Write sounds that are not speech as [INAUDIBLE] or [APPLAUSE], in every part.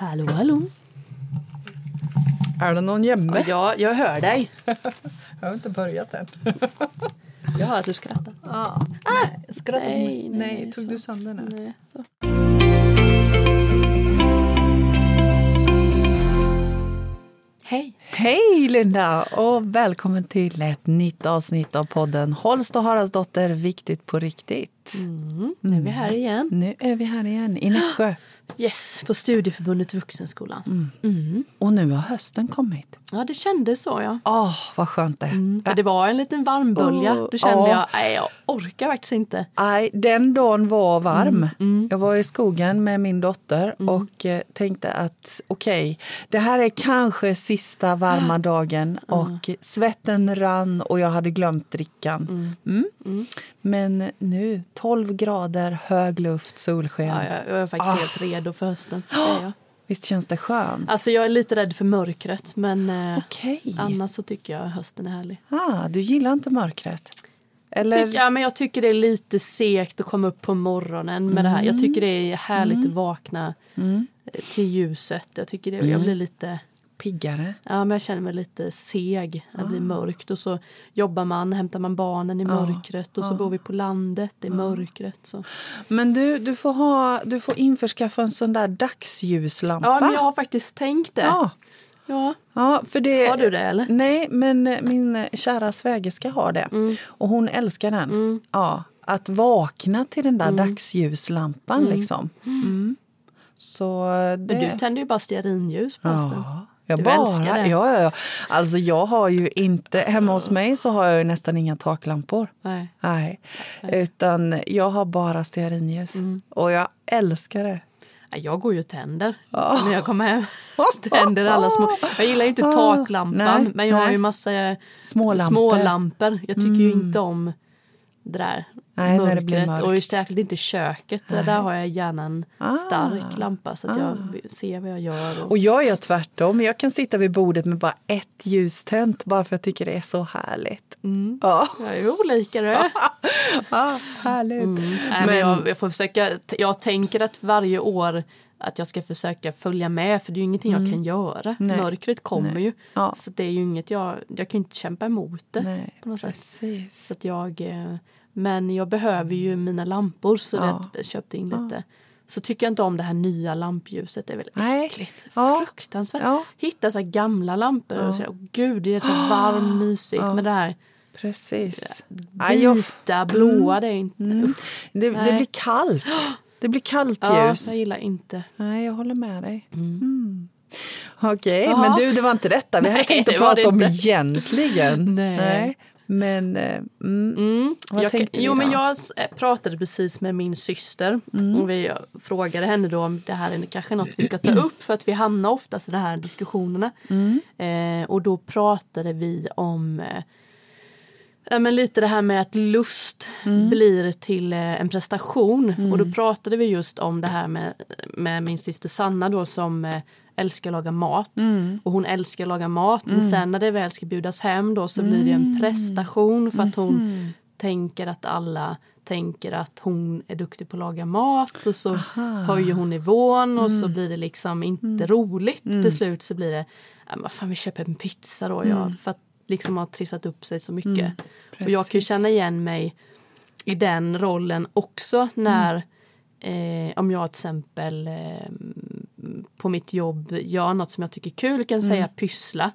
Hallå, hallå. Är det någon gömme? Ja, jag hör dig. [LAUGHS] Jag har inte börjat än. Jag hör att du skrattar. Ah, nej, skratta nej, nej, nej, nej, tog så. du sönder? Nej, så. Hej. Hej Linda och välkommen till ett nytt avsnitt av podden Holst och Haraldsdotter Viktigt på riktigt. Mm, nu är vi här igen. Nu är vi här igen i Nässjö [GASPS] Yes, på Studieförbundet Vuxenskolan. Mm. och nu har hösten kommit. Ja, det kändes så ja. Åh, vad skönt det. Mm. Ja, det var en liten varmbölja. Åh, Då kände ja. jag, nej jag orkar faktiskt inte. Nej, den dagen var varm. Mm, Jag var i skogen med min dotter och eh, tänkte att okej, det här är kanske sista varma dagen och svetten rann och jag hade glömt drickan. Mm. Men nu 12 grader, hög luft, solsken. Ja, jag, är faktiskt Ah. helt redo för hösten. Jag. Visst känns det skönt? Alltså jag är lite rädd för mörkret men eh, Okej. annars så tycker jag hösten är härlig. Ah, du gillar inte mörkret? Eller? Tyck, ja, men jag tycker det är lite segt att komma upp på morgonen med det här. Jag tycker det är härligt att vakna Mm. eh, till ljuset. Jag tycker det, jag blir lite, Piggare? ja men jag känner mig lite seg Ah. det blir mörkt och så jobbar man, hämtar man barnen i mörkret och så bor vi på landet Ah. i mörkret. Så. Men du, du, får ha, du får införskaffa en sån där dagsljuslampa. Ja men jag har faktiskt tänkt det. ja. Ja. Ja, för det, Har du det eller? Nej, men min kära svägerska har det. Mm. Och hon älskar den. Ja, att vakna till den där dagsljuslampan liksom. Mm. Så Men det... du tänder ju bara stearinljus förresten. Ja, jag Du bara, älskar det. Ja, ja, ja. Alltså jag har ju inte, hemma hos mig så har jag ju nästan inga taklampor. Nej. Nej, utan jag har bara stearinljus. Mm. Och jag älskar det. Nej, Jag går ju tänder Ja. när jag kommer hem. [LAUGHS] [LAUGHS] Tänder alla små. Jag gillar ju inte taklampan Nej, men jag har nej. ju massa Smålampor. smålampor. Jag tycker ju inte om det där Nej, när det blir mörkret. Och mörkt. särskilt inte köket. Där har jag gärna en Ah. stark lampa så att jag ser vad jag gör. Och, Och jag gör tvärtom. Jag kan sitta vid bordet med bara ett ljus tänt bara för att jag tycker det är så härligt. Mm. Ja, jag är olika du. [LAUGHS] ah, härligt. Nej, men jag, jag får försöka, jag tänker att varje år att jag ska försöka följa med för det är ju ingenting jag kan göra. Nej. Mörkret kommer Nej. ju. Ja. Så det är ju inget jag, jag kan inte kämpa emot det. Nej, på något sätt. precis. Så att jag, eh, men jag behöver ju mina lampor så Ja. jag köpte in lite. Så tycker jag inte om det här nya lampljuset. Det är väl Nej. äckligt. Ja. Fruktansvärt. Ja. Hitta så gamla lampor och säga, åh gud det är så här varm, mysigt. Men det här Precis. Nej, vita, blåa, det är inte... Usch. det, det Nej. blir kallt. [GASPS] Det blir kallt Ja, ljus. jag gillar inte. Nej, jag håller med dig. Mm. Okej, Jaha. men du, det var inte detta vi hade [LAUGHS] Nej, tänkt att prata om egentligen. [LAUGHS] Nej. Men, eh, mm, Mm. Vad Jag, jo, men jag eh, pratade precis med min syster. Mm. Och vi frågade henne då om det här är kanske något vi ska ta [CLEARS THROAT] upp för att vi hamnar ofta i de här diskussionerna. Mm. Eh, och då pratade vi om eh, men lite det här med att lust Mm. blir till eh, en prestation. Och då pratade vi just om det här med, med min syster Sanna då som älskar att laga mat. Mm. Och hon älskar att laga mat men sen när det väl ska bjudas hem då så blir det Mm. en prestation för att hon tänker att alla tänker att hon är duktig på att laga mat och så höjer hon nivån och Mm. så blir det liksom inte roligt. Till slut så blir det, vad fan vi köper en pizza då. Ja, för att liksom ha trissat upp sig så mycket. och jag kan ju Mm. känna igen mig i den rollen också när Mm. eh, om jag till exempel eh, på mitt jobb gör något som jag tycker är kul, kan Mm. säga pyssla.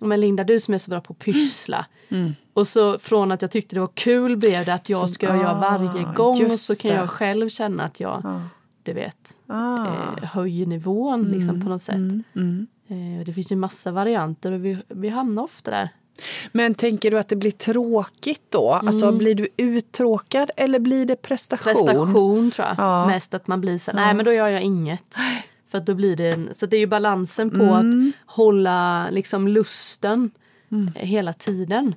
Men Linda, du som är så bra på att pyssla. Mm. Och så från att jag tyckte det var kul blev det att jag Som- ska göra ah, varje gång och så kan det. jag själv känna att jag, Ah. du vet, Ah. eh, höjer nivån liksom på något sätt. mm. Eh, det finns ju massa varianter och vi, vi hamnar ofta där. Men tänker du att det blir tråkigt då? Alltså blir du uttråkad eller blir det prestation? Prestation tror jag. Ja. Mest att man blir så nej men då gör jag inget. För att då blir det en, så det är ju balansen på Mm. att hålla liksom lusten eh, hela tiden.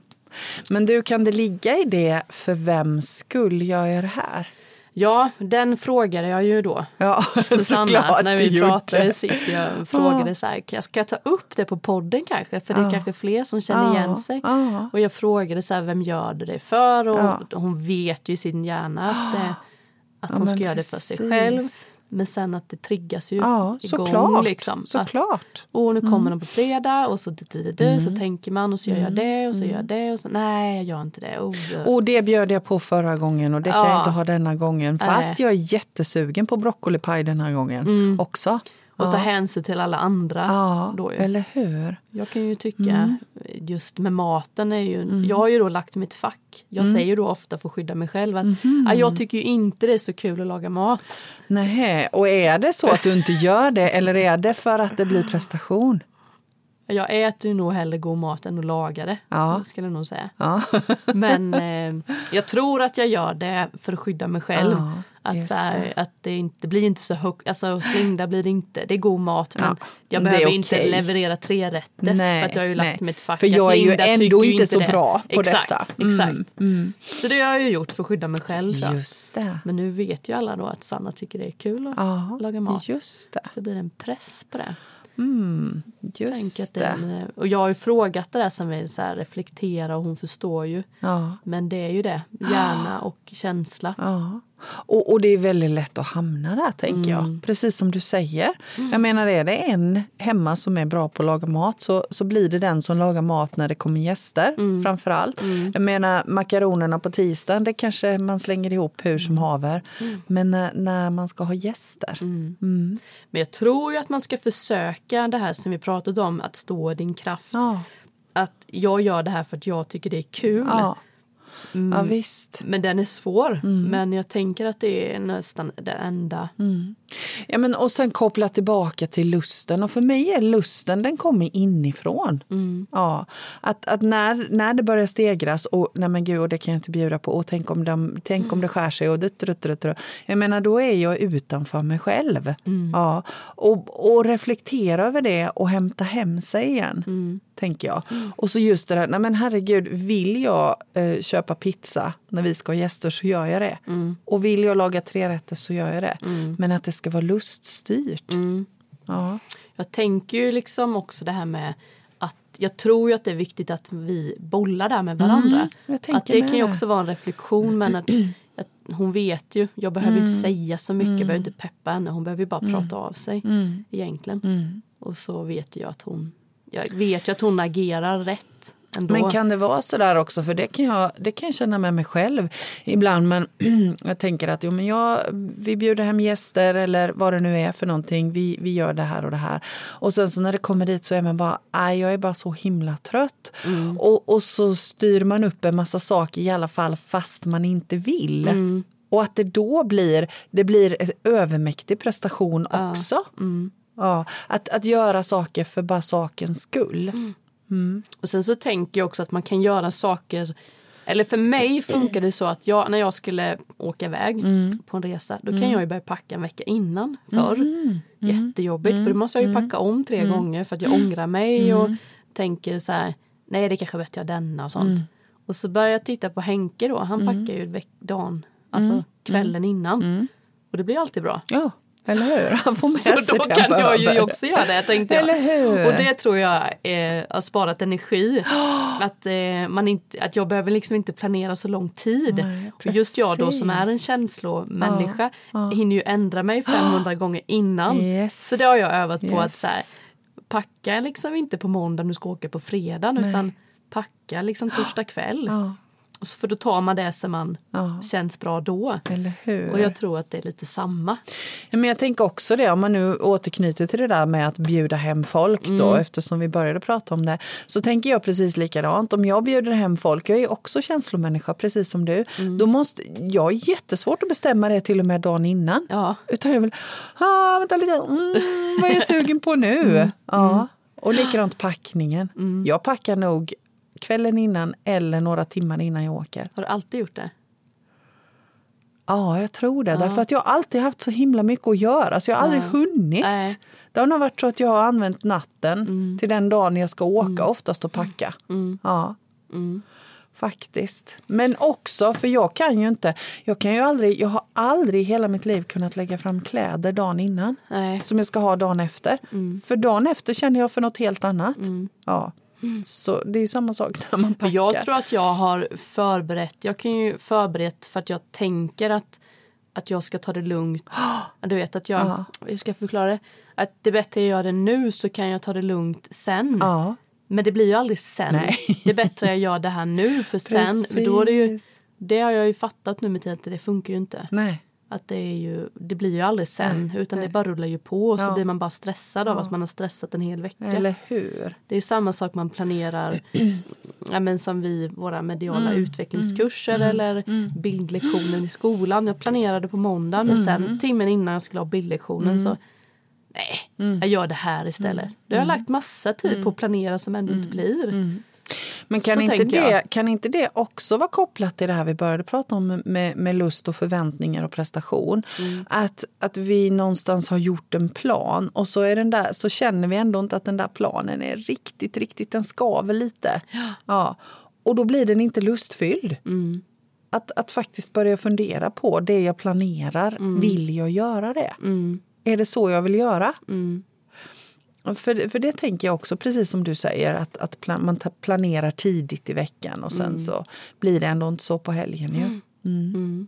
Men du, kan det ligga i det för vems skull jag det här? Ja, den frågade jag ju då. Ja, [LAUGHS] Susanna, när vi pratade sist. Jag frågade så här, "Kan jag- ska jag ta upp det på podden kanske? För det är Ja. kanske fler som känner Ja, igen sig. ja. Och jag frågade så här, vem gör det för? Och hon vet ju i sin hjärna att, det, [GASPS] att hon ska göra det för sig precis. själv. Men sen att det triggas ju Ja, igång. såklart. Liksom, såklart. Åh, nu kommer de på fredag och så, du, du, du, du, så tänker man och så gör jag det och så gör jag det och så nej, jag gör inte det. Oh. Och det bjöd jag på förra gången och det kan Ja. jag inte ha denna gången. Fast jag är jättesugen på broccolipaj den här gången också. Och ta ja. hänsyn till alla andra. Ja, då ju. eller hur? Jag kan ju tycka just med maten är ju, jag har ju då lagt mitt fack. Jag säger ju då ofta för att skydda mig själv att "Ah, jag tycker ju inte det är så kul att laga mat. Nej, och är det så att du inte gör det eller är det för att det blir prestation? Jag äter ju nog hellre god mat än att laga det. Ja. Skulle jag nog säga. Ja. [LAUGHS] Men eh, jag tror att jag gör det för att skydda mig själv. Ja, att, så här, det. att det inte blir inte så högt, alltså slängda blir det inte. Det är god mat men Ja, jag behöver okej. inte leverera tre rätters Nej, för att jag har ju lagt nej. mitt fack. För jag är ju ändå inte så det. bra på exakt, detta. Mm, Exakt. Så det har jag ju gjort för att skydda mig själv. Men nu vet ju alla då att Sanna tycker det är kul att laga mat. just det. Så blir det en press på det. Tänk Just att det. den, och jag har ju frågat det där som är så här, reflektera och hon förstår ju. Ja. Men det är ju det, hjärna [GASPS] och känsla. Ja. Och, och det är väldigt lätt att hamna där, tänker jag. Precis som du säger. Jag menar, är det en hemma som är bra på att laga mat så, så blir det den som lagar mat när det kommer gäster, framför allt. Jag menar, makaronerna på tisdagen, det kanske man slänger ihop hur som haver. Men när, när man ska ha gäster. Men jag tror ju att man ska försöka det här som vi pratat om, att stå i din kraft. Ja, Att jag gör det här för att jag tycker det är kul. ja. Ja visst. Men den är svår. Men jag tänker att det är nästan det enda. Ja, men, och sen koppla tillbaka till lusten. Och för mig är lusten, den kommer inifrån. Ja, att, att när, när det börjar stegras och nej men gud, och det kan jag inte bjuda på. Och tänk om, de, tänk om det skär sig och dutt, dutt, dutt, dutt. Jag menar, då är jag utanför mig själv. Ja, och, och reflektera över det och hämta hem sig igen. Tänker jag. Och så just det där, nej men herregud, vill jag eh, köpa pizza när vi ska ha gäster så gör jag det. Och vill jag laga tre rätter så gör jag det. Men att det ska vara luststyrt. Ja. Jag tänker ju liksom också det här med att jag tror ju att det är viktigt att vi bollar där med varandra. tänker att det kan ju också vara en reflektion men att, [CLEARS THROAT] hon vet ju, jag behöver inte säga så mycket, jag behöver inte peppa henne, hon behöver bara prata av sig egentligen. Och så vet jag att hon, jag vet ju att hon agerar rätt ändå. Men kan det vara så där också? För det kan jag, det kan jag känna med mig själv ibland. Men [CLEARS THROAT] jag tänker att jo, men jag, vi bjuder hem gäster eller vad det nu är för någonting. Vi, vi gör det här och det här. Och sen så när det kommer dit så är man bara, nej jag är bara så himla trött. Och, och så styr man upp en massa saker i alla fall fast man inte vill. Och att det då blir, det blir en övermäktig prestation också. Ja, att, att göra saker för bara sakens skull. Och sen så tänker jag också att man kan göra saker eller för mig funkar det så att jag, när jag skulle åka iväg Mm. på en resa då kan jag ju börja packa en vecka innan förr. Jättejobbigt för då måste jag ju Mm. packa om tre gånger för att jag ångrar mig och tänker så här nej det kanske bättre jag denna och sånt. Mm. Och så börjar jag titta på Henke då, han packar ju dagen, alltså Mm. kvällen innan. Och det blir alltid bra. Ja, eller hur? [LAUGHS] Han får med Så sig då kan jag ju också göra det tänkte jag. Eller hur? Och det tror jag eh, har sparat energi. [GASPS] att, eh, man inte, att jag behöver liksom inte planera så lång tid. Nej, För just jag då som är en känslomänniska hinner ju ändra mig [GASPS] 500 gånger innan. Yes. Så det har jag övat på Yes. att så här, packa liksom inte på måndag du ska åka på fredag utan packa liksom torsdag kväll. Ja, för då tar man det som man Ja. känns bra då. eller hur? Och jag tror att det är lite samma. Ja, men jag tänker också det, om man nu återknyter till det där med att bjuda hem folk då, Mm. eftersom vi började prata om det, så tänker jag precis likadant. Om jag bjuder hem folk, jag är också känslomänniska precis som du, Mm. då måste, jag är jättesvårt att bestämma det till och med dagen innan. Ja. Utan jag vill, ah, vänta lite, mm, vad är jag sugen på nu? [LAUGHS] Mm. Ja. Och likadant packningen. Jag packar nog kvällen innan eller några timmar innan jag åker. Har du alltid gjort det? Ja, jag tror det. Därför att jag har alltid haft så himla mycket att göra. Så jag har aldrig hunnit. Nej. Det har nog varit så att jag har använt natten till den dagen jag ska åka oftast och packa. Ja. Faktiskt. Men också, för jag kan ju inte, jag kan ju aldrig, jag har aldrig i hela mitt liv kunnat lägga fram kläder dagen innan. Nej. Som jag ska ha dagen efter. För dagen efter känner jag för något helt annat. Ja. Så det är ju samma sak när man packar. Jag tror att jag har förberett, jag kan ju förberett för att jag tänker att att jag ska ta det lugnt. [GASPS] Du vet att jag, hur ska jag förklara det? Att det är bättre att jag gör det nu så kan jag ta det lugnt sen. Ja. Men det blir ju aldrig sen. Nej. Det är bättre att jag gör det här nu för sen. För då är det, ju, det har jag ju fattat nu med tiden att det funkar ju inte. Nej. Att det, är ju, det blir ju aldrig sen Nej, utan nej. det bara rullar ju på och så Ja. blir man bara stressad av att man har stressat en hel vecka. Eller hur? Det är samma sak man planerar [CLEARS THROAT] ja, men som vi, våra mediala Mm. utvecklingskurser eller bildlektionen i skolan. Jag planerade på måndag men Mm. sen timmen innan jag skulle ha bildlektionen så nej, Mm. jag gör det här istället. Då har jag lagt massa tid på att planera som ändå inte blir. Men kan Så inte, det, jag. kan inte det också vara kopplat till det här vi började prata om med, med lust och förväntningar och prestation? Mm. Att, att vi någonstans har gjort en plan och så, är den där, så känner vi ändå inte att den där planen är riktigt, riktigt, den skaver lite. Ja. Och då blir den inte lustfylld. Mm. Att, att faktiskt börja fundera på det jag planerar, vill jag göra det? Mm. Är det så jag vill göra? Mm. För, för det tänker jag också, precis som du säger, att, att plan, man planerar tidigt i veckan och sen Mm. så blir det ändå inte så på helgen. Ju. Mm.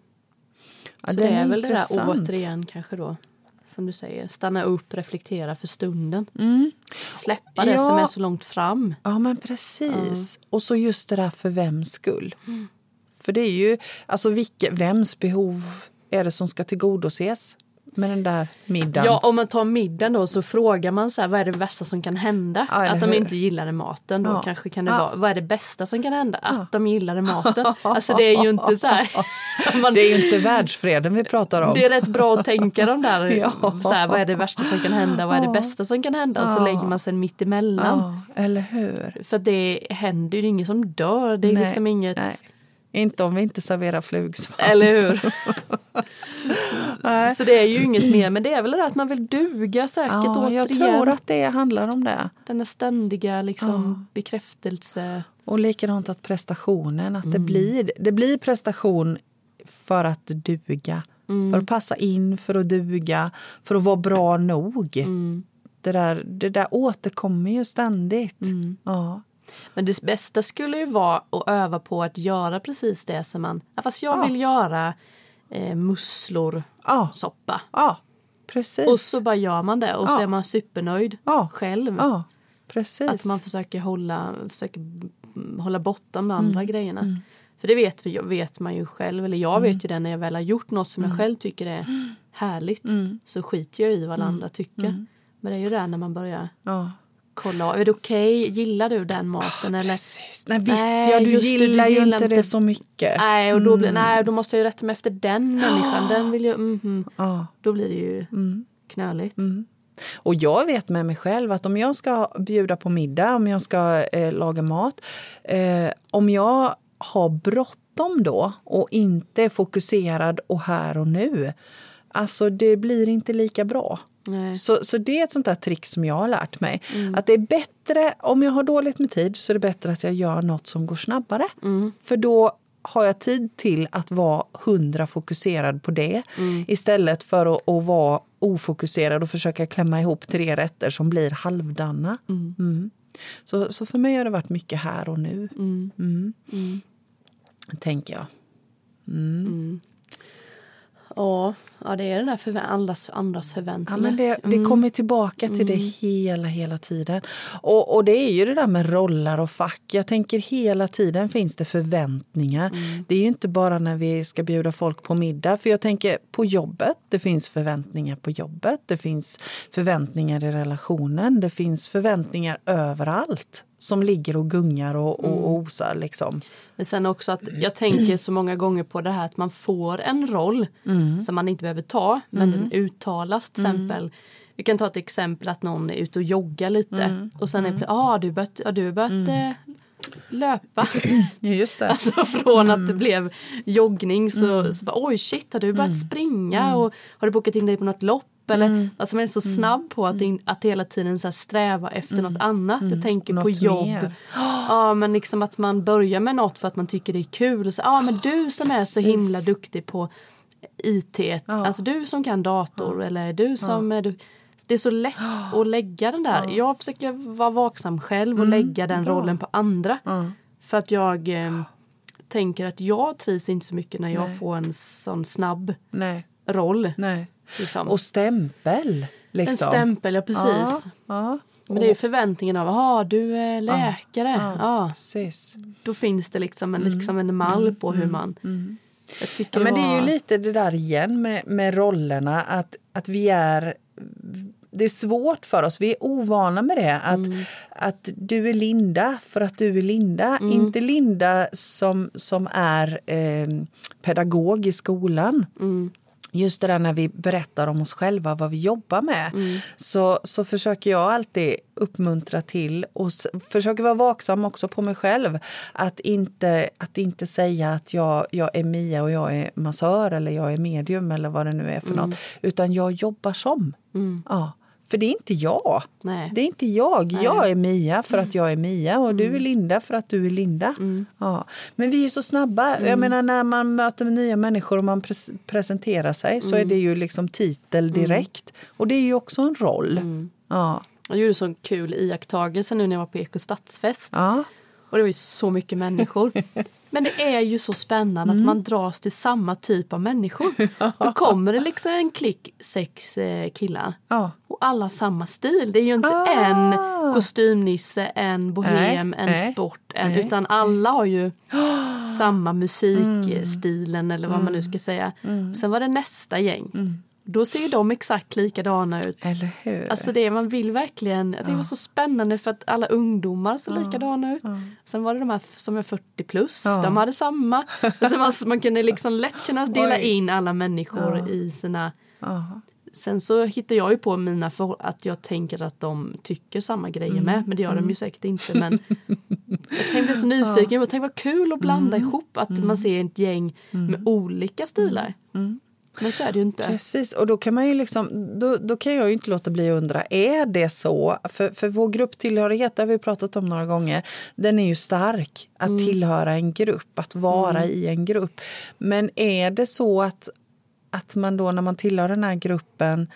Ja, Så det är väl det där intressant. återigen kanske då som du säger, stanna upp, reflektera för stunden. Mm. Släppa det Ja. som är så långt fram. Ja, men precis. Och så just det där för vems skull. För det är ju, alltså vilka, vems behov är det som ska tillgodoses med den där middagen? Ja, om man tar middagen då så frågar man så här, vad är det värsta som kan hända? Ja, att de hur? inte gillade maten. Då Ja. kanske kan det Ja. vara, vad är det bästa som kan hända? Att de gillade maten. Alltså det är ju inte så här. [LAUGHS] Man, Det är ju inte världsfreden vi pratar om. det är rätt bra att tänka de där, [LAUGHS] så här, vad är det värsta som kan hända? Vad är det bästa som kan hända? Och så lägger man sig mitt emellan. Ja, eller hur? För det händer ju ingen som dör. Det är Nej, liksom inget... nej. Inte om vi inte serverar flugsvamp. Eller hur? [LAUGHS] Så det är ju inget mer. Men det är väl det att man vill duga säkert Ja, återigen. jag tror att det handlar om det. Den där ständiga liksom, bekräftelse. Och likadant att prestationen, att det, Mm. blir, det blir prestation för att duga. Mm. För att passa in, för att duga, för att vara bra nog. Mm. Det, där, det där återkommer ju ständigt. Mm. Ja. Men det bästa skulle ju vara att öva på att göra precis det som man... Fast jag Ja. vill göra eh, musslor Ja, soppa. ja, precis. Och så bara gör man det och så är man supernöjd själv. ja, precis. Att man försöker hålla, försöker mm, hålla bortom de andra Mm. grejerna. För det vet, vet man ju själv, eller jag Mm. vet ju det när jag väl har gjort något som jag själv tycker är [GASPS] härligt. Mm. Så skiter jag i vad andra tycker. Men det är ju det när man börjar ja. Kolla. Är det okej? Gillar du den maten? eller? Precis. Nej, visst, Nej, ja, du gillar ju inte det så mycket. Nej, och då, blir, Mm. nej, då måste jag ju rätta mig efter den människan. Den vill ju, mhm. Ja. Då blir det ju Mm. knöligt. Och jag vet med mig själv att om jag ska bjuda på middag, om jag ska eh, laga mat, eh, om jag har bråttom då och inte är fokuserad och här och nu, alltså det blir inte lika bra. Nej. Så, så det är ett sånt där trick som jag har lärt mig. Att det är bättre, om jag har dåligt med tid, så är det bättre att jag gör något som går snabbare. För då har jag tid till att vara hundra fokuserad på det istället för att, att vara ofokuserad och försöka klämma ihop tre rätter som blir halvdana. Mm. Så, så för mig har det varit mycket här och nu, Mm. mm. Mm. tänker jag. Ja, ja, det är det där för andras, andras Ja, förväntningar. men det, det Mm. kommer tillbaka till det hela, hela tiden. Och, och det är ju det där med roller och fack. Jag tänker hela tiden finns det förväntningar. Det är ju inte bara när vi ska bjuda folk på middag. För jag tänker på jobbet, det finns förväntningar på jobbet. Det finns förväntningar i relationen. Det finns förväntningar överallt. Som ligger och gungar och, och osar liksom. Men sen också att jag tänker så många gånger på det här att man får en roll som man inte behöver ta men den uttalas till exempel. Vi kan ta ett exempel att någon är ute och joggar lite och sen är det ah, du börjat, ja, du börjat eh, löpa. [LAUGHS] Just det. Alltså från att det blev joggning så, så bara, oj shit har du börjat springa och har du bokat in dig på något lopp? Eller, Alltså man är så snabb på att, in, att hela tiden så sträva efter något annat. Jag tänker på Något jobb. mer. Ja men liksom att man börjar med något för att man tycker det är kul. Så, ja men du som är så himla duktig på IT. Alltså du som kan dator eller du som är du, det är så lätt [GASPS] att lägga den där. Jag försöker vara vaksam själv och lägga den rollen på andra. För att jag eh, tänker att jag trivs inte så mycket när jag Nej. får en sån snabb Nej. roll. Nej. Liksom. Och stämpel. Liksom. En stämpel, ja precis. Ja. Men det är ju förväntningen av, ja du är läkare. Ja, precis. då finns det liksom en, liksom en mall på hur man... Jag tycker Ja, men det är ju lite det där igen med, med rollerna, att, att vi är... Det är svårt för oss, vi är ovana med det. Att, att du är Linda för att du är Linda, inte Linda som, som är eh, pedagog i skolan. Just det där när vi berättar om oss själva, vad vi jobbar med, så, så försöker jag alltid uppmuntra till och försöker vara vaksam också på mig själv. Att inte, att inte säga att jag, jag är Mia och jag är massör eller jag är medium eller vad det nu är för något. Utan jag jobbar som. Ja. För det är inte jag. Nej. Det är inte jag. Jag är Mia för att jag är Mia och du är Linda för att du är Linda. Ja. Men vi är så snabba. Jag menar när man möter nya människor och man pres- presenterar sig så är det ju liksom titel direkt. Och det är ju också en roll. Ja. Jag gjorde så kul iakttagelse nu när jag var på Eko stadsfest. Ja. Och det var ju så mycket människor. [LAUGHS] Men det är ju så spännande att man dras till samma typ av människor. [LAUGHS] Då kommer det liksom en klick sex eh, killar. Ja. Och alla samma stil. Det är ju inte Ah. en kostymnisse, en bohem, Nej, en nej, sport. En, nej. utan alla har ju [GASPS] samma musikstilen eller vad man nu ska säga. Sen var det nästa gäng. Då ser de exakt likadana ut. Eller hur? Alltså det man vill verkligen, jag tycker det var så spännande för att alla ungdomar såg likadana ut. Sen var det de här som är 40 plus, Ja. de hade samma. [LAUGHS] Alltså man, man kunde liksom lätt kunna dela Oj. in alla människor i sina ja. Sen så hittar jag ju på mina för att jag tänker att de tycker samma grejer med. Men det gör de ju säkert inte. Men [LAUGHS] jag tänkte så nyfiken. Jag tänkte vad kul att blanda ihop. Att man ser ett gäng med olika stilar. Men så är det ju inte. Precis, och då kan man ju liksom, då, då kan jag ju inte låta bli att undra, är det så? För, för vår grupptillhörighet, det har vi pratat om några gånger, den är ju stark. Att tillhöra en grupp, att vara i en grupp. Men är det så att, att man då när man tillhör den här gruppen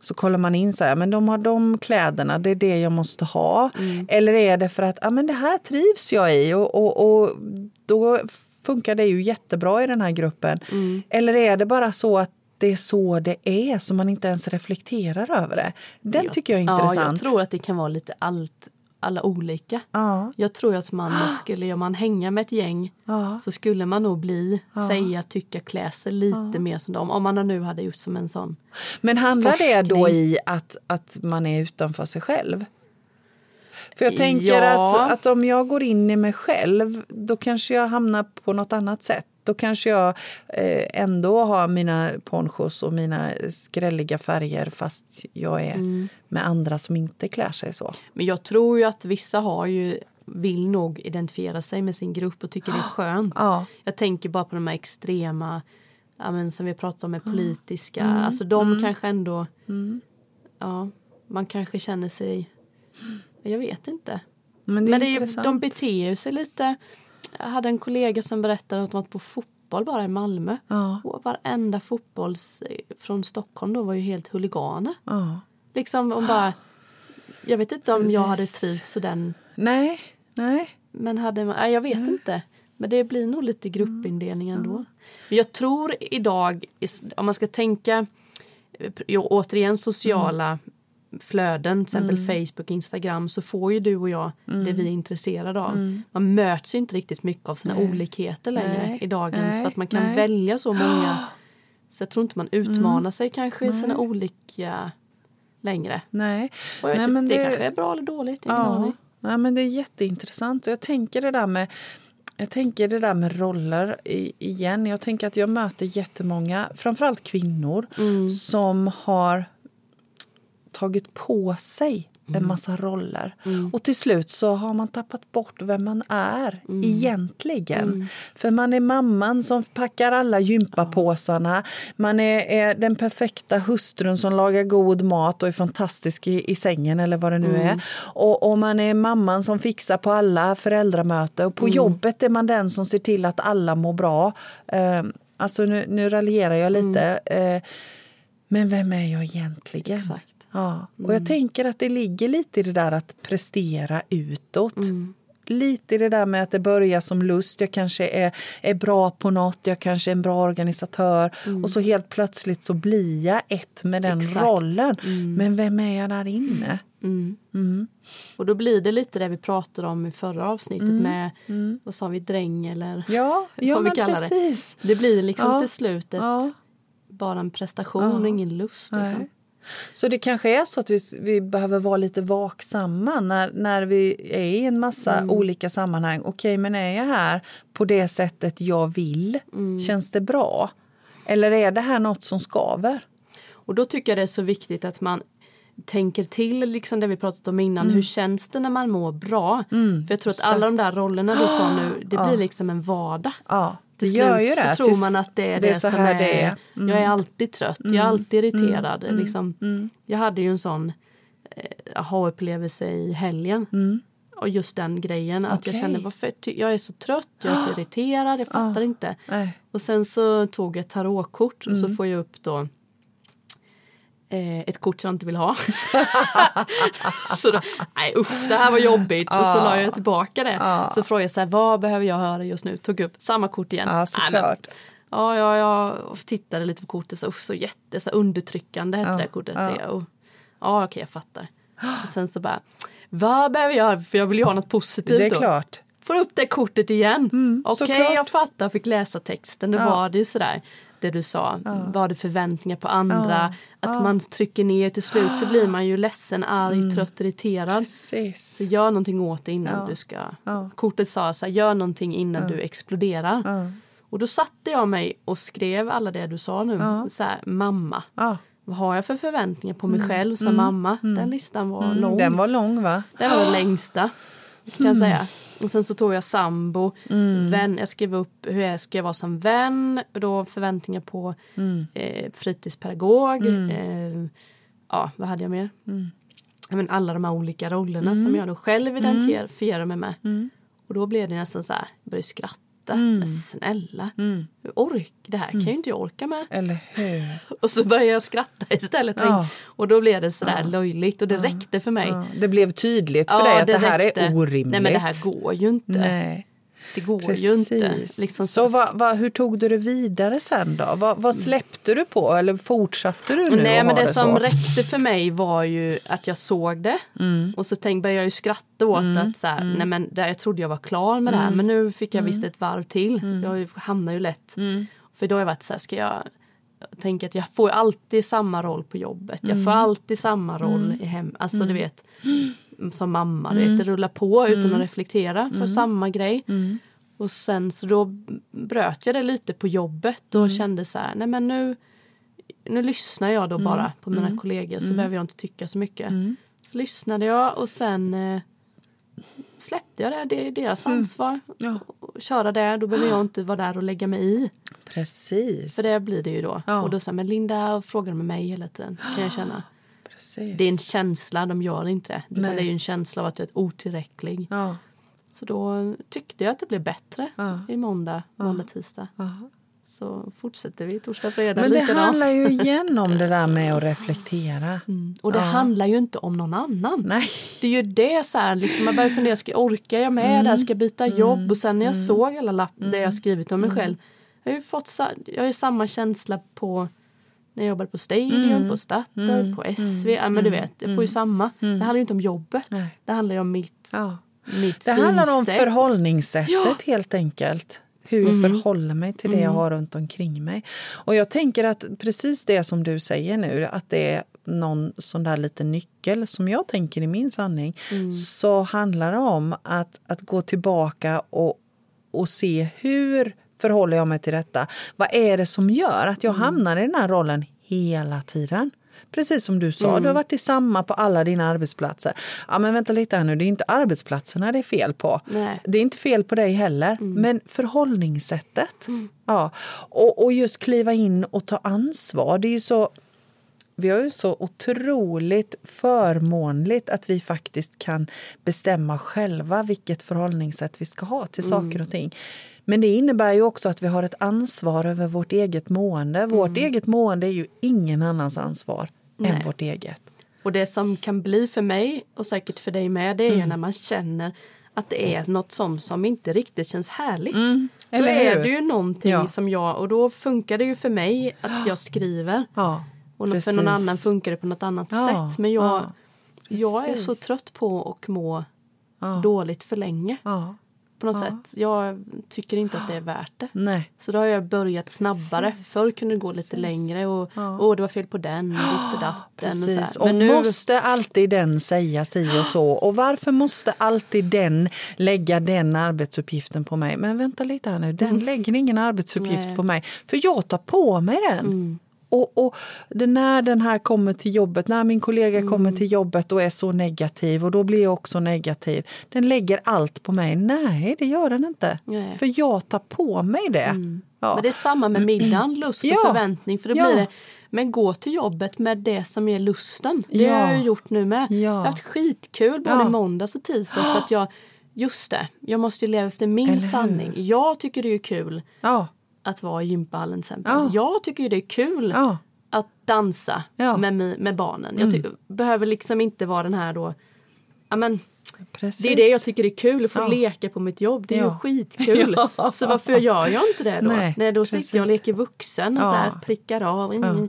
så kollar man in så här, men de har de kläderna, det är det jag måste ha. Eller är det för att, ja men det här trivs jag i och, och, och då funkar det ju jättebra i den här gruppen. Eller är det bara så att det är så det är, så man inte ens reflekterar över det? Den Jag- tycker jag är Ja, jag intressant. tror att det kan vara lite allt, alla olika. Ja, Jag tror att man [GASPS] skulle, om man hänga med ett gäng ja, så skulle man nog bli, säga, tycka, klä sig lite mer som dem. Om man nu hade gjort som en sån. Men handlar det då Forskning. i att, att man är utanför sig själv? För jag tänker Ja. att, att om jag går in i mig själv, då kanske jag hamnar på något annat sätt. Då kanske jag eh, ändå har mina ponchos och mina skrälliga färger fast jag är Mm. med andra som inte klär sig så. Men jag tror ju att vissa har ju vill nog identifiera sig med sin grupp och tycker det är [GASPS] skönt. Ja. Jag tänker bara på de här extrema, ja, men som vi pratat om med politiska, Mm. alltså de kanske ändå, ja, man kanske känner sig, jag vet inte. Men det är Men det är ju, intressant. de beter ju sig lite, jag hade en kollega som berättade att de varit på fotboll bara i Malmö. Ja, Och varenda fotbolls från Stockholm då var ju helt huliganer. ja. Liksom om bara, jag vet inte om jag hade Precis. trivts så den Nej, nej. men hade man, nej, jag vet inte. Men det blir nog lite gruppindelning ändå. Men jag tror idag, om man ska tänka eh, återigen sociala flöden, till exempel Facebook, Instagram, så får ju du och jag det vi är intresserade av. Man möts ju inte riktigt mycket av sina Nej. olikheter längre Nej. i dagens, Nej. för att man kan Nej. välja så många. [GASPS] Så jag tror inte man utmanar sig kanske i sina olika längre. nej. Och Nej, men det, det- kanske är bra eller dåligt, ingen Ja, aning. ja, men det är jätteintressant. Och jag tänker det där med jag tänker det där med roller igen. Jag tänker att jag möter jättemånga, framförallt kvinnor, Mm. som har tagit på sig en Mm. massa roller. Och till slut så har man tappat bort vem man är Mm. egentligen. För man är mamman som packar alla gympapåsarna. Man är, är den perfekta hustrun som lagar god mat och är fantastisk i, i sängen eller vad det nu är. Och, och man är mamman som fixar på alla föräldramöten. Och på jobbet är man den som ser till att alla mår bra. Eh, alltså nu, nu raljerar jag lite. Eh, men vem är jag egentligen? Exakt. Ja, och jag tänker att det ligger lite i det där att prestera utåt. lite i det där med att det börjar som lust. Jag kanske är, är bra på något, jag kanske är en bra organisatör. Mm. Och så helt plötsligt så blir jag ett med den Exakt. rollen. Mm. Men vem är jag där inne? Mm. mm. Och då blir det lite det vi pratade om i förra avsnittet mm. med, mm. vad sa vi, dräng eller ja, ja, [LAUGHS] vad vi kallar precis. det. Det blir liksom ja. till slut ja. bara en prestation ja. och ingen lust. Liksom. Så det kanske är så att vi, vi behöver vara lite vaksamma när, när vi är i en massa mm. olika sammanhang. Okej, okay, men är jag här på det sättet jag vill? Mm. Känns det bra? Eller är det här något som skaver? Och då tycker jag det är så viktigt att man tänker till liksom det vi pratat om innan. Mm. Hur känns det när man mår bra? Mm, För jag tror att alla de där rollerna du sa nu, det blir liksom en vardag. Ja, till gör ju det. så tror man att det är det, det som är, det är. Mm. Jag är alltid trött, jag är mm. alltid irriterad. Mm. Liksom. Mm. Jag hade ju en sån eh, aha-upplevelse i helgen. Och just den grejen att jag kände varför jag är så trött, jag är så irriterad, jag fattar inte. Och sen så tog jag ett tarotkort och så får jag upp då eh, ett kort jag inte vill ha. [LAUGHS] så då, nej usch det här var jobbigt och så la jag tillbaka det. Så frågade jag så här, vad behöver jag höra just nu? Tog upp samma kort igen. Ja, såklart. Ja, ja, jag tittade lite på kortet, så, usch, så jätte så undertryckande hette ja, det kortet. Ja, och, ja okej jag fattar. Och sen så bara, vad behöver jag göra? För jag vill ju ha något positivt Det är då. klart. Får upp det kortet igen. Mm, okej okay, jag fattar, fick läsa texten. Då ja. var det ju sådär det du sa, ja. var det förväntningar på andra, ja. att ja. man trycker ner till slut så blir man ju ledsen, arg, mm. trött, irriterad. Precis. Så gör någonting åt det innan du ska... Kortet sa så här, gör någonting innan du exploderar. Och då satte jag mig och skrev alla det du sa nu, så här, mamma. Vad har jag för förväntningar på mig mm. själv som mm. mamma? Den mm. listan var mm. lång. Den var lång va? Den var den [GASPS] längsta. Kan jag säga. Och sen så tog jag sambo, mm. vän, jag skrev upp hur jag ska vara som vän, då förväntningar på mm. eh, fritidspedagog. Mm. Eh, ja, vad hade jag mer? Mm. Men alla de här olika rollerna som mm. jag då själv mm. identifierar mig med. Mm. Och då blev det nästan så här, jag började skratta skratta. Mm. Men snälla, mm. ork, det här kan ju inte jag orka med. Eller hur? [LAUGHS] Och så började jag skratta istället. Ja. Och då blev det sådär ja. löjligt och det ja. räckte för mig. Ja. Det blev tydligt för dig att det, det här är orimligt. Nej men det här går ju inte. Nej. Det går Precis. ju inte. Liksom så vad, vad, hur tog du det vidare sen då? Vad, vad släppte du på eller fortsatte du nu Nej men det, det som räckte för mig var ju att jag såg det mm. och så tänkte, började jag ju skratta åt mm. att så här, mm. nej men det, jag trodde jag var klar med det här mm. men nu fick jag visst mm. ett varv till. Mm. Jag hamnar ju lätt. För då har jag varit så här, ska jag tänka att jag får alltid samma roll på jobbet. Jag får alltid samma roll i hem. Alltså du vet som mamma, vet, det rullar på utan att reflektera för samma grej. Och sen så då bröt jag det lite på jobbet och mm. kände så här, nej men nu, nu lyssnar jag då mm. bara på mina mm. kollegor så mm. behöver jag inte tycka så mycket. Mm. Så lyssnade jag och sen eh, släppte jag det, det är deras mm. ansvar. Ja. Köra det, då behöver jag inte vara där och lägga mig i. Precis. För det blir det ju då. Ja. Och då sa men Linda frågar med mig hela tiden, kan jag känna. Precis. Det är en känsla, de gör inte det. det är en känsla av att du är otillräcklig. Ja. Så då tyckte jag att det blev bättre ja. i måndag, måndag, tisdag. Ja. Så fortsätter vi torsdag, fredag. Men det likadant. handlar ju [LAUGHS] igen om det där med att reflektera. Mm. Och det handlar ju inte om någon annan. Nej. Det är ju det så här, liksom, man börjar fundera, ska, orkar jag med mm. det här? Ska jag byta mm. jobb? Och sen när jag mm. såg alla lapp, det jag mm. skrivit om mig mm. själv. Jag har ju fått jag har ju samma känsla på när jag jobbade på Stadium, mm. på Statoil, på SV. Ja, men du vet, jag får ju samma. Det handlar ju inte om jobbet. Nej. Det handlar ju om mitt ja mitt Det handlar om förhållningssättet ja. helt enkelt. Hur jag mm. förhåller mig till det mm. jag har runt omkring mig. Och jag tänker att precis det som du säger nu, att det är någon sån där liten nyckel som jag tänker i min sanning, mm. så handlar det om att, att gå tillbaka och, och se hur förhåller jag mig till detta? Vad är det som gör att jag mm. hamnar i den här rollen hela tiden? Precis som du sa, mm. du har varit i samma på alla dina arbetsplatser. Ja men vänta lite här nu, det är inte arbetsplatserna det är fel på. Nej. Det är inte fel på dig heller, mm. men förhållningssättet. Mm. Ja. Och, och just kliva in och ta ansvar, det är ju så vi har ju så otroligt förmånligt att vi faktiskt kan bestämma själva vilket förhållningssätt vi ska ha till mm. saker och ting. Men det innebär ju också att vi har ett ansvar över vårt eget mående. Vårt mm. eget mående är ju ingen annans ansvar Nej. än vårt eget. Och det som kan bli för mig och säkert för dig med det är mm. när man känner att det är något som, som inte riktigt känns härligt. Mm, Då eller är hur? det ju någonting Ja. som jag, och då funkar det ju för mig att jag skriver. Ja, Och för precis. någon annan funkar det på något annat Ja, sätt. Men jag, ja, jag är så trött på att må dåligt för länge. På något Ja. sätt. Jag tycker inte att det är värt det. nej. Så då har jag börjat snabbare. Precis. Förr kunde det gå lite Precis. längre och Ja. åh det var fel på den och [GASPS] ditt och datten. Och så här. Och Men nu, måste alltid den säga si och så? Och varför måste alltid den lägga den arbetsuppgiften på mig? Men vänta lite här nu, den lägger ingen arbetsuppgift Mm. Nej. på mig. För jag tar på mig den. Mm. Och, och det, när den här kommer till jobbet, när min kollega Mm. kommer till jobbet och är så negativ och då blir jag också negativ. Den lägger allt på mig. Nej, det gör den inte. Nej. För jag tar på mig det. Ja. Men det är samma med middagen, [CLEARS THROAT] lust och Ja. förväntning. För då Ja. blir det, men gå till jobbet med det som är lusten. Det har jag ju gjort nu med. Ja. Jag har haft skitkul både måndags och tisdags för att [GASPS] jag, just det, jag måste ju leva efter min sanning. Jag tycker det är kul Ja. Att vara i gympahallen till exempel. Ja. Jag tycker ju det är kul Ja. att dansa Ja. Mm. med, med barnen. Jag ty- behöver liksom inte vara den här då, ja men Precis. det är det jag tycker är kul, att få Ja. leka på mitt jobb. Det är ju Ja. skitkul. [LAUGHS] Ja. Så varför gör jag inte det då? Nej, Nej, då sitter jag och leker vuxen och Ja. så här prickar av. Mm. Ja.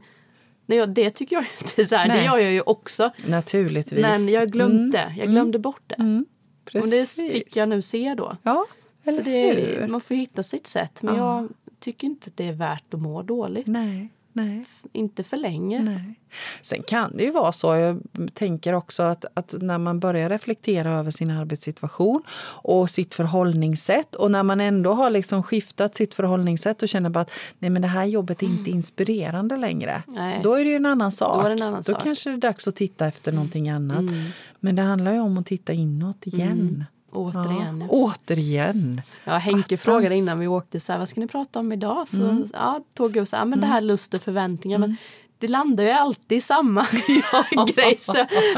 Nej, jag- det tycker jag ju inte så här. Det Nej. gör jag ju också. Naturligtvis. Men jag glömde, Mm. jag glömde bort det. Mm. Och det fick jag nu se då. Ja, eller Så det, hur? man får hitta sitt sätt. Men Ja. jag tycker inte att det är värt att må dåligt. Nej, nej. Inte för länge. Nej. Sen kan det ju vara så, jag tänker också att, att när man börjar reflektera över sin arbetssituation och sitt förhållningssätt och när man ändå har liksom skiftat sitt förhållningssätt och känner bara att nej men det här jobbet är inte inspirerande längre. Nej. Då är det ju en annan sak. Då är det en annan Då sak. kanske det är dags att titta efter någonting annat. Mm. Men det handlar ju om att titta inåt igen. Återigen. Ja. Ja. Återigen. Ja, Henke Attans. frågade innan vi åkte så här, vad ska ni prata om idag? Så Mm. ja, tog jag så här, men det här lust och förväntningar. Men det landar ju alltid i samma [LAUGHS] grej. Så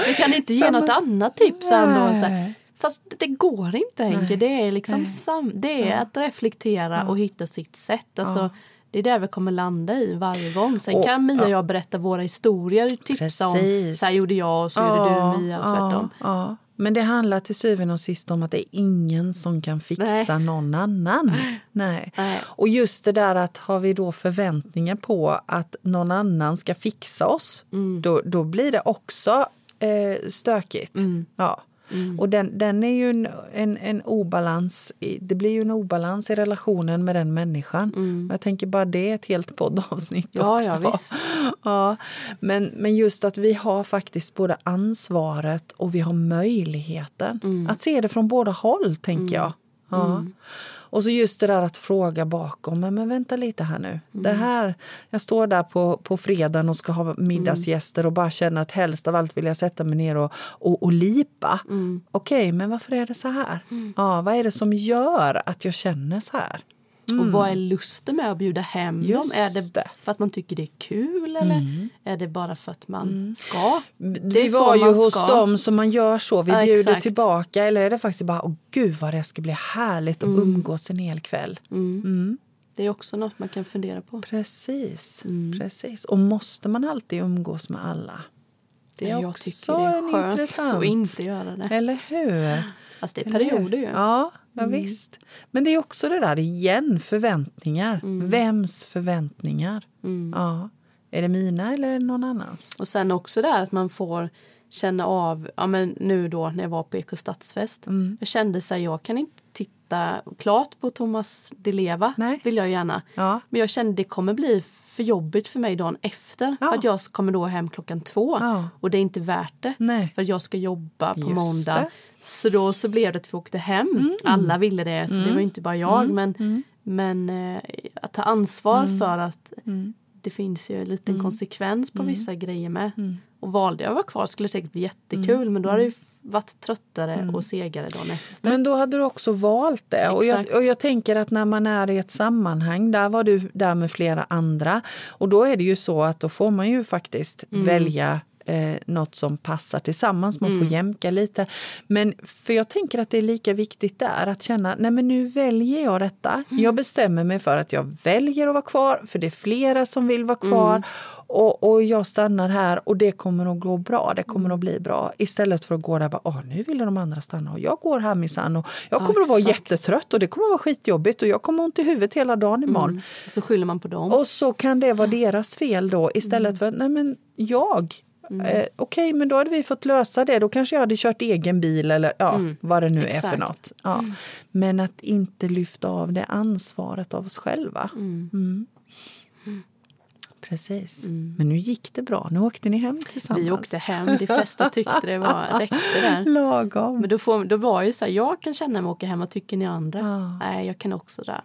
vi kan inte ge något annat tips ändå. Så här. Fast det går inte Henke. Nej. Det är liksom sam, det är att reflektera och hitta sitt sätt. Alltså, Det är där vi kommer landa i varje gång. Sen Och- kan Mia ja. och jag berätta våra historier, tipsa om Precis. så här gjorde jag och så gjorde du Mia och tvärtom. Men det handlar till syvende och sist om att det är ingen som kan fixa Nej. någon annan. Nej. Nej. Och just det där att har vi då förväntningar på att någon annan ska fixa oss, Mm. då, då blir det också eh, stökigt. Mm. Ja. Och den, den är ju en, en, en obalans, det blir ju en obalans i relationen med den människan. Jag tänker bara det är ett helt poddavsnitt Mm. Ja, också. ja, visst. [LAUGHS] Ja, men, men just att vi har faktiskt både ansvaret och vi har möjligheten Mm. att se det från båda håll, tänker jag. Ja. Och så just det där att fråga bakom, men, men vänta lite här nu. Mm. Det här, jag står där på, på fredagen och ska ha middagsgäster och bara känner att helst av allt vill jag sätta mig ner och, och, och lipa. Mm. Okej, men varför är det så här? Ja, vad är det som gör att jag känner så här? Och vad är lusten med att bjuda hem dem? Mm. Just Är det. Mm. för att man tycker det är kul eller är det bara för att man ska? Det Vi var ju hos ska. dem som man gör så, vi Ja, bjuder exakt. tillbaka. Eller är det faktiskt bara, åh gud vad det ska bli härligt att umgås en hel kväll. Mm. Det är också något man kan fundera på. Precis, Mm. precis. Och måste man alltid umgås med alla? Det är jag också tycker det är skönt intressant. att inte göra det. Eller hur? [GASPS] Fast det är perioder ju. Ja, ja visst. Men det är också det där igen, förväntningar. Vems förväntningar? Mm. Ja. Är det mina eller det någon annans? Och sen också där att man får känna av, ja men nu då när jag var på Eko stadsfest. Mm. Jag kände så här, jag kan inte titta klart på Thomas Di Leva. Nej. Vill jag gärna. Ja. Men jag kände det kommer bli för jobbigt för mig dagen efter. Ja. För att jag kommer då hem klockan två. Ja. Och det är inte värt det. Nej. För att jag ska jobba på Just måndag. det. Mm. Så då så blev det att vi åkte hem. Alla ville det, så det var inte bara jag. Men, men eh, att ta ansvar Mm. för att det finns ju en liten konsekvens Mm. på vissa grejer med. Och valde jag att vara kvar skulle det säkert bli jättekul. Mm. Men då hade jag varit tröttare och segare dagen efter. Men då hade du också valt det. Och jag, och jag tänker att när man är i ett sammanhang, där var du där med flera andra. Och då är det ju så att då får man ju faktiskt Mm. välja eh, något som passar tillsammans. Man får jämka lite. Men för jag tänker att det är lika viktigt där att känna, nej men nu väljer jag detta. Jag bestämmer mig för att jag väljer att vara kvar, för det är flera som vill vara kvar. Och, och jag stannar här och det kommer att gå bra, det kommer att bli bra. Istället för att gå där och bara, Åh, nu vill de andra stanna och jag går här minsann och jag Ja, kommer att vara jättetrött och det kommer att vara skitjobbigt och jag kommer ont i huvudet hela dagen imorgon. Mm. Så skyller man på dem. Och så kan det vara deras fel då istället för, nej men jag. Eh, Okej, men då hade vi fått lösa det. Då kanske jag hade kört egen bil eller ja, vad det nu är för Exakt. något. Ja. Men att inte lyfta av det ansvaret av oss själva. Mm. Precis. Men nu gick det bra. Nu åkte ni hem tillsammans. Vi åkte hem, de flesta tyckte det var, [LAUGHS] räckte där. Lagom. Men då, får, då var ju så här, jag kan känna mig åka hem, vad tycker ni andra? Ja. Nej, jag kan också det.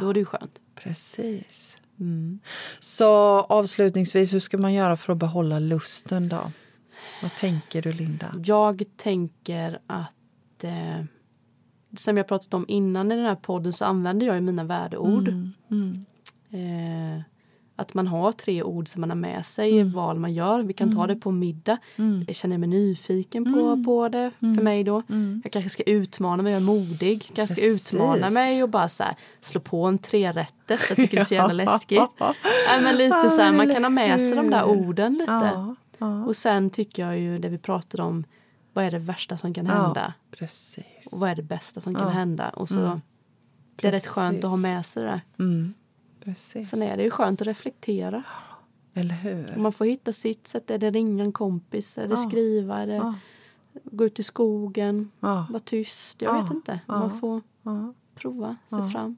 Då är det ju skönt. Precis. Mm. Så avslutningsvis, hur ska man göra för att behålla lusten då? Vad tänker du Linda? Jag tänker att eh, som jag pratat om innan i den här podden så använder jag ju mina värdeord. Mm. Eh, att man har tre ord som man har med sig i val man gör. Vi kan ta det på middag. Jag känner mig nyfiken på, på det för mig då. Jag kanske ska utmana mig, jag är modig. Jag kanske ska utmana mig och bara så här, slå på en trerätters. Jag tycker det är så jävla [LAUGHS] läskigt. Ja, men lite så här, man kan ha med sig de där orden lite. Ja, ja, Och sen tycker jag ju det vi pratade om, vad är det värsta som kan hända? precis. Och vad är det bästa som kan hända? Och så Det är rätt skönt att ha med sig det där. Precis. Sen är det ju skönt att reflektera. Eller hur? Man får hitta sitt sätt. Är det ringa en kompis? Är det Ja. skriva? Är det Ja. gå ut i skogen? Ja, Vara tyst? Jag Ja. vet inte. Man får prova sig fram.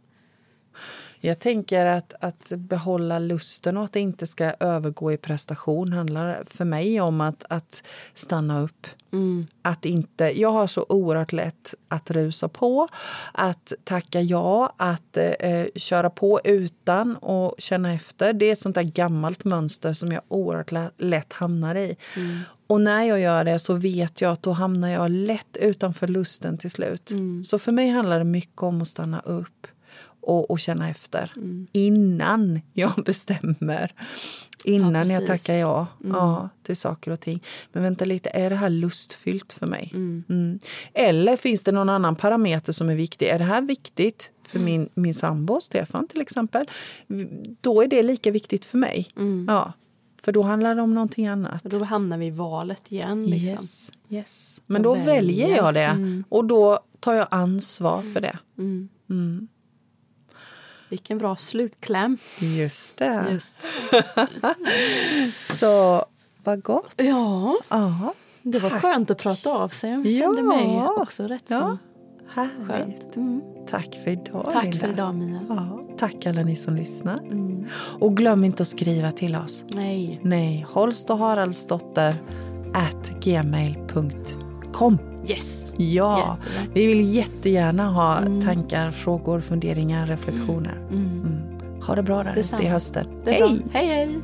Jag tänker att, att behålla lusten och att det inte ska övergå i prestation handlar för mig om att, att stanna upp. Mm. Att inte, jag har så oerhört lätt att rusa på, att tacka ja, att eh, köra på utan och känna efter. Det är ett sånt där gammalt mönster som jag oerhört lä- lätt hamnar i. Mm. Och när jag gör det så vet jag att då hamnar jag lätt utanför lusten till slut. Mm. Så för mig handlar det mycket om att stanna upp och, och känna efter Mm. innan jag [LAUGHS] bestämmer. Innan jag precis. tackar ja, Mm. ja till saker och ting. Men vänta lite, är det här lustfyllt för mig? Mm. Mm. Eller finns det någon annan parameter som är viktig? Är det här viktigt för Mm. min, min sambo Stefan till exempel? Då är det lika viktigt för mig. Mm. Ja, för då handlar det om någonting annat. Då hamnar vi i valet igen. Liksom. Yes, yes. Men Jag då väljer väljer. jag det Mm. och då tar jag ansvar för det. Mm. Mm. Vilken bra slutkläm. Just det. Just. [LAUGHS] Så vad gott. Ja, Ja, det var Tack. skönt att prata av sig. Jag Ja. kände mig också rätt ja. så härligt. skönt. Mm. Tack för idag Tack Linda. för idag Mia. Ja, tack alla ni som lyssnar. Mm. Och glöm inte att skriva till oss. Nej. Nej, Holst och Haraldsdotter at gmail.com. Yes. Ja, Jättebra. vi vill jättegärna ha Mm. tankar, frågor, funderingar, reflektioner. Mm. Mm. Ha det bra där ute i hösten. Hej! bra. Hej hej.